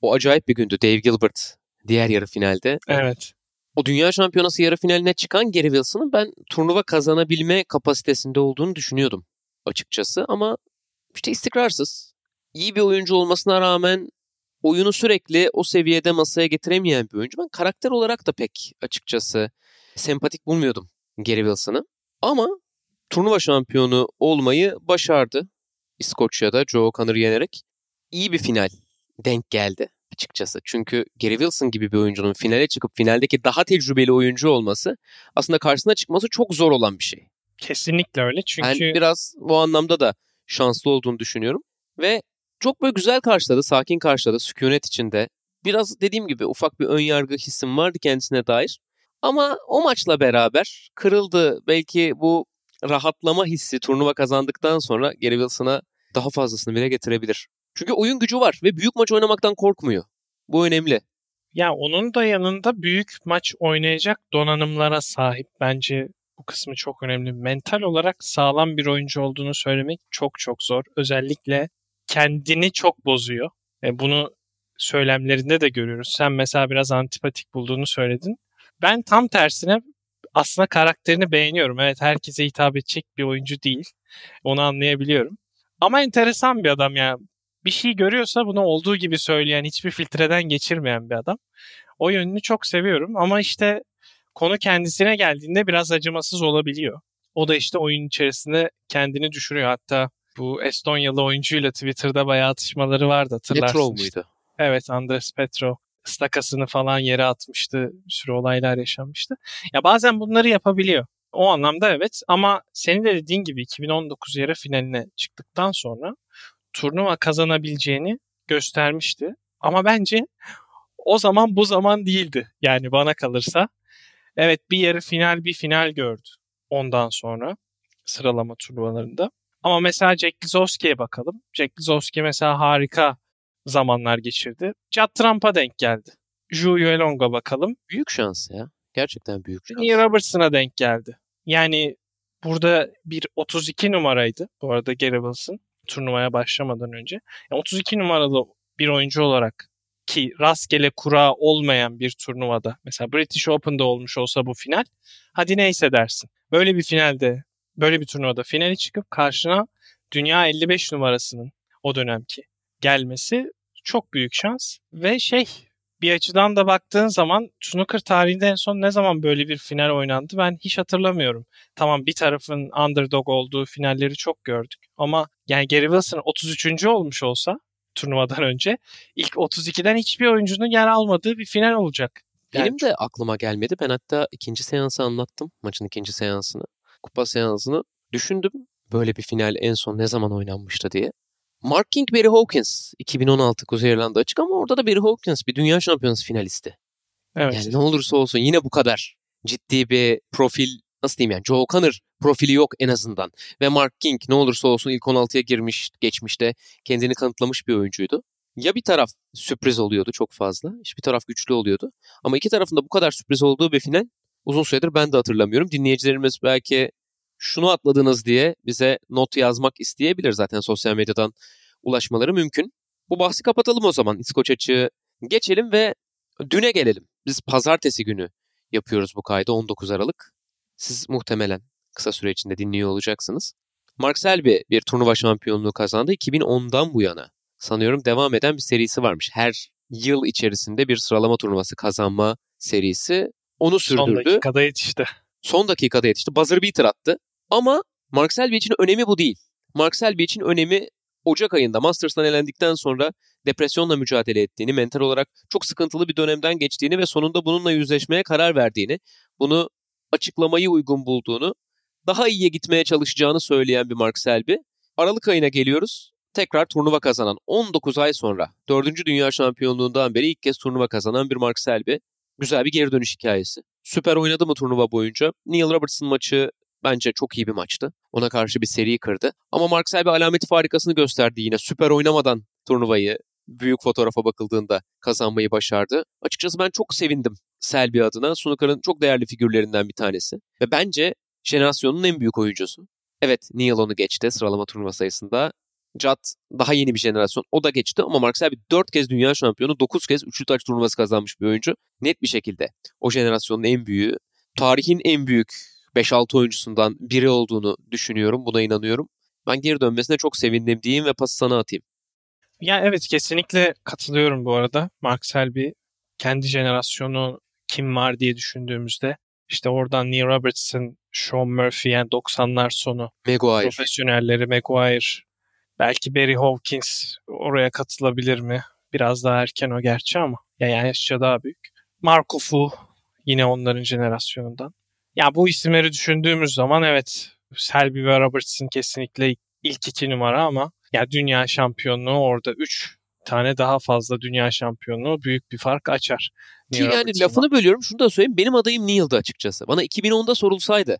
O acayip bir gündü. Dave Gilbert diğer yarı finalde. Evet. O Dünya Şampiyonası yarı finaline çıkan Gary Wilson'ın ben turnuva kazanabilme kapasitesinde olduğunu düşünüyordum açıkçası. Ama işte istikrarsız. İyi bir oyuncu olmasına rağmen oyunu sürekli o seviyede masaya getiremeyen bir oyuncu. Ben karakter olarak da pek açıkçası sempatik bulmuyordum Gary Wilson'ı. Ama turnuva şampiyonu olmayı başardı. İskoçya'da Joe Connor'ı yenerek. İyi bir final denk geldi açıkçası. Çünkü Gary Wilson gibi bir oyuncunun finale çıkıp finaldeki daha tecrübeli oyuncu olması aslında karşısına çıkması çok zor olan bir şey. Kesinlikle öyle. Çünkü Ben biraz bu anlamda da şanslı olduğunu düşünüyorum. Ve çok böyle güzel karşıladı, sakin karşıladı, sükunet içinde. Biraz dediğim gibi ufak bir ön yargı hissim vardı kendisine dair. Ama o maçla beraber kırıldı. Belki bu rahatlama hissi turnuva kazandıktan sonra Gary Wilson'a daha fazlasını bile getirebilir. Çünkü oyun gücü var ve büyük maç oynamaktan korkmuyor. Bu önemli. Ya onun da yanında büyük maç oynayacak donanımlara sahip. Bence bu kısmı çok önemli. Mental olarak sağlam bir oyuncu olduğunu söylemek çok çok zor. Özellikle kendini çok bozuyor. E bunu söylemlerinde de görüyoruz. Sen mesela biraz antipatik bulduğunu söyledin. Ben tam tersine aslında karakterini beğeniyorum. Evet herkese hitap edecek bir oyuncu değil. Onu anlayabiliyorum. Ama enteresan bir adam ya. Bir şey görüyorsa bunu olduğu gibi söyleyen, hiçbir filtreden geçirmeyen bir adam. O yönünü çok seviyorum ama işte konu kendisine geldiğinde biraz acımasız olabiliyor. O da işte oyun içerisinde kendini düşürüyor. Hatta bu Estonyalı oyuncuyla Twitter'da bayağı atışmaları vardı hatırlarsın. Petrov muydu? Evet Andres Petrov stakasını falan yere atmıştı. Bir sürü olaylar yaşanmıştı. Ya bazen bunları yapabiliyor. O anlamda evet ama senin de dediğin gibi 2019 yarı finaline çıktıktan sonra turnuva kazanabileceğini göstermişti. Ama bence o zaman bu zaman değildi. Yani bana kalırsa. Evet bir yarı final bir final gördü ondan sonra sıralama turnuvalarında. Ama mesela Jack Gizowski'ye bakalım. Jack Gizowski mesela harika zamanlar geçirdi. Judd Trump'a denk geldi. Zhu Yuelong'a bakalım. Büyük şans ya. Gerçekten büyük şans. Neil Robertson'a denk geldi. Yani burada bir 32 numaraydı. Bu arada Gary Wilson turnuvaya başlamadan önce. Yani 32 numaralı bir oyuncu olarak ki rastgele kura olmayan bir turnuvada mesela British Open'da olmuş olsa bu final hadi neyse dersin. Böyle bir finalde böyle bir turnuvada finali çıkıp karşına dünya 55 numarasının o dönemki gelmesi çok büyük şans ve şey bir açıdan da baktığın zaman snooker tarihinde en son ne zaman böyle bir final oynandı ben hiç hatırlamıyorum. Tamam bir tarafın underdog olduğu finalleri çok gördük ama yani Gary Wilson 33. olmuş olsa turnuvadan önce ilk 32'den hiçbir oyuncunun yer almadığı bir final olacak. Yani Benim de aklıma gelmedi. Ben hatta ikinci seansı anlattım. Maçın ikinci seansını. Kupa seansını. Düşündüm böyle bir final en son ne zaman oynanmıştı diye. Mark King, Barry Hawkins 2016 Kuzey İrlanda açık ama orada da Barry Hawkins bir dünya şampiyonası finalisti. Evet. Yani ne olursa olsun yine bu kadar ciddi bir profil nasıl diyeyim yani Joe Connor profili yok en azından. Ve Mark King ne olursa olsun ilk 16'ya girmiş geçmişte kendini kanıtlamış bir oyuncuydu. Ya bir taraf sürpriz oluyordu çok fazla, bir taraf güçlü oluyordu. Ama iki tarafında bu kadar sürpriz olduğu bir final uzun süredir ben de hatırlamıyorum. Dinleyicilerimiz belki şunu atladınız diye bize not yazmak isteyebilir zaten sosyal medyadan ulaşmaları mümkün. Bu bahsi kapatalım o zaman İskoç açığı geçelim ve düne gelelim. Biz pazartesi günü yapıyoruz bu kaydı 19 Aralık. Siz muhtemelen kısa süre içinde dinliyor olacaksınız. Mark Selby bir turnuva şampiyonluğu kazandı 2010'dan bu yana. Sanıyorum devam eden bir serisi varmış. Her yıl içerisinde bir sıralama turnuvası kazanma serisi. Onu sürdürdü. Son dakikada yetişti. Son dakikada yetişti. Buzzer beater attı. Ama Mark Selby için önemi bu değil. Mark Selby için önemi Ocak ayında Masters'tan elendikten sonra depresyonla mücadele ettiğini, mental olarak çok sıkıntılı bir dönemden geçtiğini ve sonunda bununla yüzleşmeye karar verdiğini, bunu açıklamayı uygun bulduğunu, daha iyiye gitmeye çalışacağını söyleyen bir Mark Selby. Aralık ayına geliyoruz. Tekrar turnuva kazanan 19 ay sonra 4. Dünya Şampiyonluğundan beri ilk kez turnuva kazanan bir Mark Selby. Güzel bir geri dönüş hikayesi. Süper oynadı mı turnuva boyunca? Neil Robertson maçı bence çok iyi bir maçtı. Ona karşı bir seri kırdı. Ama Mark Selby alameti farikasını gösterdi yine. Süper oynamadan turnuvayı büyük fotoğrafa bakıldığında kazanmayı başardı. Açıkçası ben çok sevindim Selby adına. Snooker'ın çok değerli figürlerinden bir tanesi. Ve bence jenerasyonun en büyük oyuncusu. Evet Neil onu geçti sıralama turnuva sayısında. Judd daha yeni bir jenerasyon. O da geçti ama Mark Selby 4 kez dünya şampiyonu, 9 kez üçlü taç turnuvası kazanmış bir oyuncu. Net bir şekilde o jenerasyonun en büyüğü, tarihin en büyük 5-6 oyuncusundan biri olduğunu düşünüyorum. Buna inanıyorum. Ben geri dönmesine çok sevindim diyeyim ve pası sana atayım. Ya evet kesinlikle katılıyorum bu arada. Mark Selby kendi jenerasyonu kim var diye düşündüğümüzde işte oradan Neil Robertson, Sean Murphy yani 90'lar sonu Maguire. profesyonelleri Maguire, belki Barry Hawkins oraya katılabilir mi? Biraz daha erken o gerçi ama yani yaşça daha büyük. Marco Fu yine onların jenerasyonundan. Ya bu isimleri düşündüğümüz zaman evet Selby ve Robertson kesinlikle ilk iki numara ama ya dünya şampiyonluğu orada 3 tane daha fazla dünya şampiyonu büyük bir fark açar. Ki yani lafını bölüyorum şunu da söyleyeyim. Benim adayım Neil'di açıkçası. Bana 2010'da sorulsaydı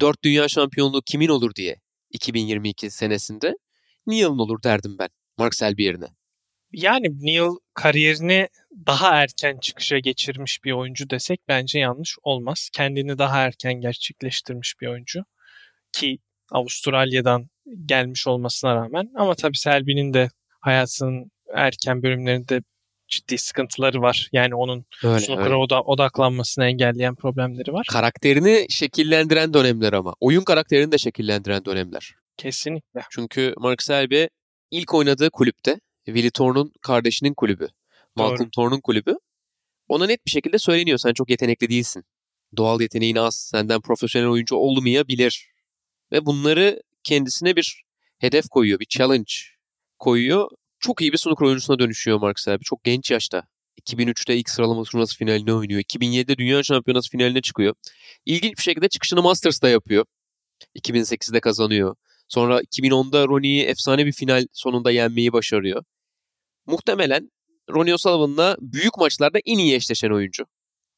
4 dünya şampiyonluğu kimin olur diye 2022 senesinde Neil'in olur derdim ben Mark Selby yerine. Yani Neil kariyerini daha erken çıkışa geçirmiş bir oyuncu desek bence yanlış olmaz. Kendini daha erken gerçekleştirmiş bir oyuncu. Ki Avustralya'dan gelmiş olmasına rağmen. Ama tabii Selby'nin de hayatının erken bölümlerinde ciddi sıkıntıları var. Yani onun snooker'a oda, odaklanmasını engelleyen problemleri var. Karakterini şekillendiren dönemler ama. Oyun karakterini de şekillendiren dönemler. Kesinlikle. Çünkü Mark Selby ilk oynadığı kulüpte Willie Thorne'un kardeşinin kulübü. Malcolm Thorne'un kulübü. Ona net bir şekilde söyleniyor sen çok yetenekli değilsin. Doğal yeteneğin az, senden profesyonel oyuncu olmayabilir. Ve bunları kendisine bir hedef koyuyor, bir challenge koyuyor. Çok iyi bir snooker oyuncusuna dönüşüyor Mark Selby. Çok genç yaşta. 2003'te ilk sıralama turnuvası finaline oynuyor. 2007'de Dünya Şampiyonası finaline çıkıyor. İlginç bir şekilde çıkışını Masters'ta yapıyor. 2008'de kazanıyor. Sonra 2010'da Ronnie'yi efsane bir final sonunda yenmeyi başarıyor. Muhtemelen Ronnie O'Sullivan'la büyük maçlarda en iyi eşleşen oyuncu.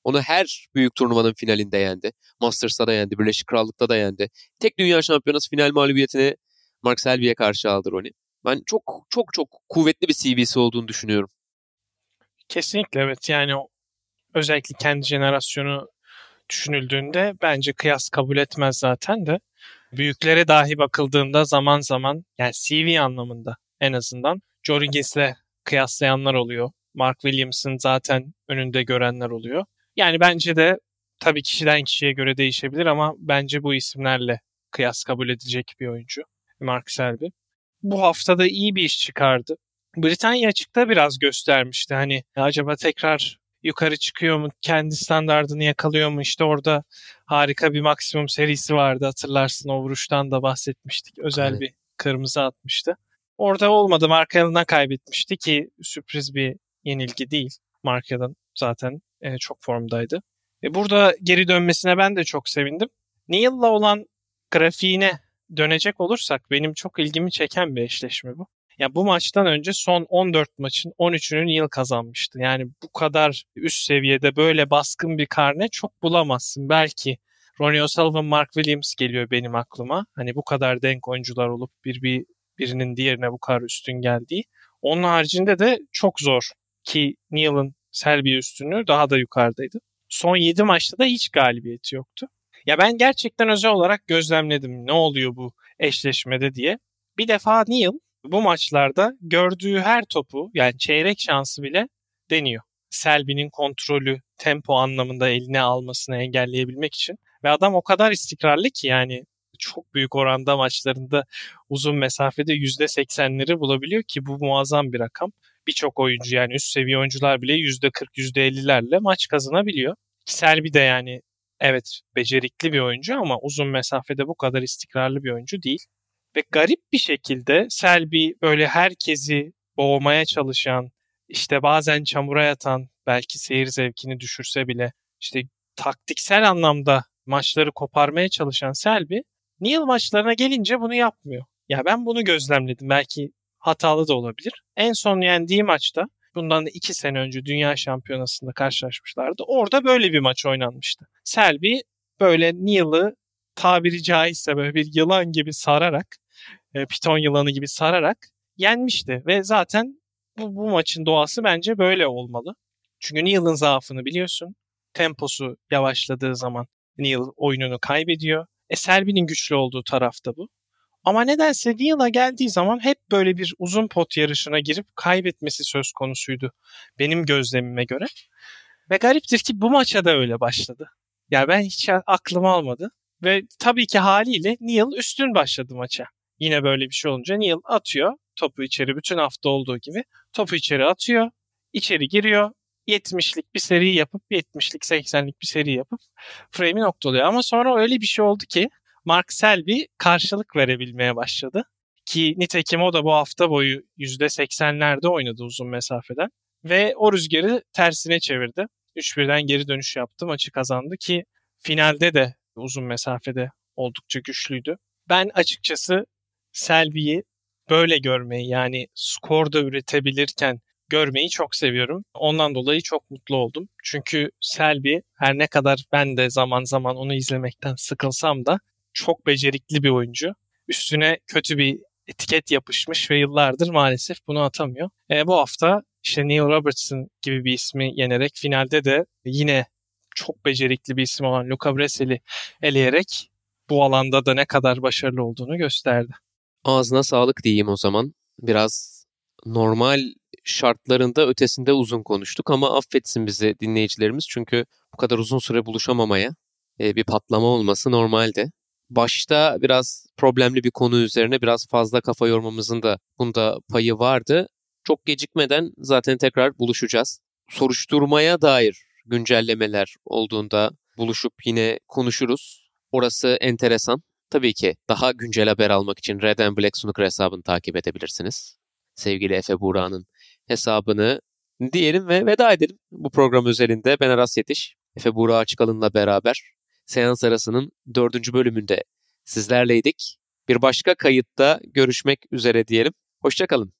Onu her büyük turnuvanın finalinde yendi. Masters'ta da yendi, Birleşik Krallık'ta da yendi. Tek dünya şampiyonası final mağlubiyetini Mark Selby'ye karşı aldı Ronnie. Ben çok çok çok kuvvetli bir CV'si olduğunu düşünüyorum. Kesinlikle evet. Yani özellikle kendi jenerasyonu düşünüldüğünde bence kıyas kabul etmez zaten de. Büyüklere dahi bakıldığında zaman zaman yani CV anlamında en azından Joe Higgins'le kıyaslayanlar oluyor. Mark Williams'ın zaten önünde görenler oluyor. Yani bence de tabii kişiden kişiye göre değişebilir ama bence bu isimlerle kıyas kabul edilecek bir oyuncu Mark Selby. Bu haftada iyi bir iş çıkardı. Britanya açıkta biraz göstermişti. Hani acaba tekrar yukarı çıkıyor mu? Kendi standartını yakalıyor mu? İşte orada harika bir maksimum serisi vardı hatırlarsın. O vuruştan da bahsetmiştik. Özel evet. bir kırmızı atmıştı. Orada olmadı. Mark Allen'a kaybetmişti ki sürpriz bir yenilgi değil. Mark Allen zaten e, çok formdaydı. E, burada geri dönmesine ben de çok sevindim. Neil'la olan grafiğine dönecek olursak benim çok ilgimi çeken bir eşleşme bu. Ya bu maçtan önce son 14 maçın 13'ünü Neil kazanmıştı. Yani bu kadar üst seviyede böyle baskın bir karne çok bulamazsın. Belki Ronnie O'Sullivan, Mark Williams geliyor benim aklıma. Hani bu kadar denk oyuncular olup bir, bir birinin diğerine bu kadar üstün geldiği. Onun haricinde de çok zor ki Neil'ın Selby üstünlüğü daha da yukarıdaydı. Son 7 maçta da hiç galibiyeti yoktu. Ya ben gerçekten özel olarak gözlemledim ne oluyor bu eşleşmede diye. Bir defa Neil bu maçlarda gördüğü her topu yani çeyrek şansı bile deniyor. Selby'nin kontrolü, tempo anlamında eline almasını engelleyebilmek için. Ve adam o kadar istikrarlı ki yani çok büyük oranda maçlarında uzun mesafede %80'leri bulabiliyor ki bu muazzam bir rakam. Birçok oyuncu yani üst seviye oyuncular bile %40, %50'lerle maç kazanabiliyor. Selby de yani evet becerikli bir oyuncu ama uzun mesafede bu kadar istikrarlı bir oyuncu değil. Ve garip bir şekilde Selby böyle herkesi boğmaya çalışan, işte bazen çamura yatan, belki seyir zevkini düşürse bile işte taktiksel anlamda maçları koparmaya çalışan Selby Neil maçlarına gelince bunu yapmıyor. Ya ben bunu gözlemledim. Belki hatalı da olabilir. En son yendiği maçta bundan iki sene önce Dünya Şampiyonası'nda karşılaşmışlardı. Orada böyle bir maç oynanmıştı. Selby böyle Neil'ı tabiri caizse böyle bir yılan gibi sararak, e, piton yılanı gibi sararak yenmişti. Ve zaten bu, bu maçın doğası bence böyle olmalı. Çünkü Neil'ın zaafını biliyorsun. Temposu yavaşladığı zaman Neil oyununu kaybediyor. E Selby'nin güçlü olduğu tarafta bu. Ama nedense Neil'a geldiği zaman hep böyle bir uzun pot yarışına girip kaybetmesi söz konusuydu benim gözlemime göre. Ve gariptir ki bu maça da öyle başladı. Yani ben hiç aklım almadı. Ve tabii ki haliyle Neil üstün başladı maça. Yine böyle bir şey olunca Neil atıyor topu içeri bütün hafta olduğu gibi. Topu içeri atıyor, içeri giriyor. 70'lik bir seri yapıp 70'lik 80'lik bir seri yapıp frame'i noktalıyor. Ama sonra öyle bir şey oldu ki Mark Selby karşılık verebilmeye başladı. Ki nitekim o da bu hafta boyu %80'lerde oynadı uzun mesafeden. Ve o rüzgarı tersine çevirdi. 3-1'den geri dönüş yaptı. Maçı kazandı ki finalde de uzun mesafede oldukça güçlüydü. Ben açıkçası Selby'yi böyle görmeyi yani skor da üretebilirken görmeyi çok seviyorum. Ondan dolayı çok mutlu oldum. Çünkü Selby her ne kadar ben de zaman zaman onu izlemekten sıkılsam da çok becerikli bir oyuncu. Üstüne kötü bir etiket yapışmış ve yıllardır maalesef bunu atamıyor. E, bu hafta işte Neil Robertson gibi bir ismi yenerek finalde de yine çok becerikli bir isim olan Luca Bresel'i eleyerek bu alanda da ne kadar başarılı olduğunu gösterdi. Ağzına sağlık diyeyim o zaman. Biraz normal şartlarında ötesinde uzun konuştuk ama affetsin bizi dinleyicilerimiz çünkü bu kadar uzun süre buluşamamaya e, bir patlama olması normaldi. Başta biraz problemli bir konu üzerine biraz fazla kafa yormamızın da bunda payı vardı. Çok gecikmeden zaten tekrar buluşacağız. Soruşturmaya dair güncellemeler olduğunda buluşup yine konuşuruz. Orası enteresan. Tabii ki daha güncel haber almak için Red and Black Snooker hesabını takip edebilirsiniz. Sevgili Efe Buğra'nın hesabını diyelim ve veda edelim. Bu program özelinde ben Aras Yetiş, Efe Buğra Açıkalın'la beraber seans arasının dördüncü bölümünde sizlerleydik. Bir başka kayıtta görüşmek üzere diyelim. Hoşçakalın.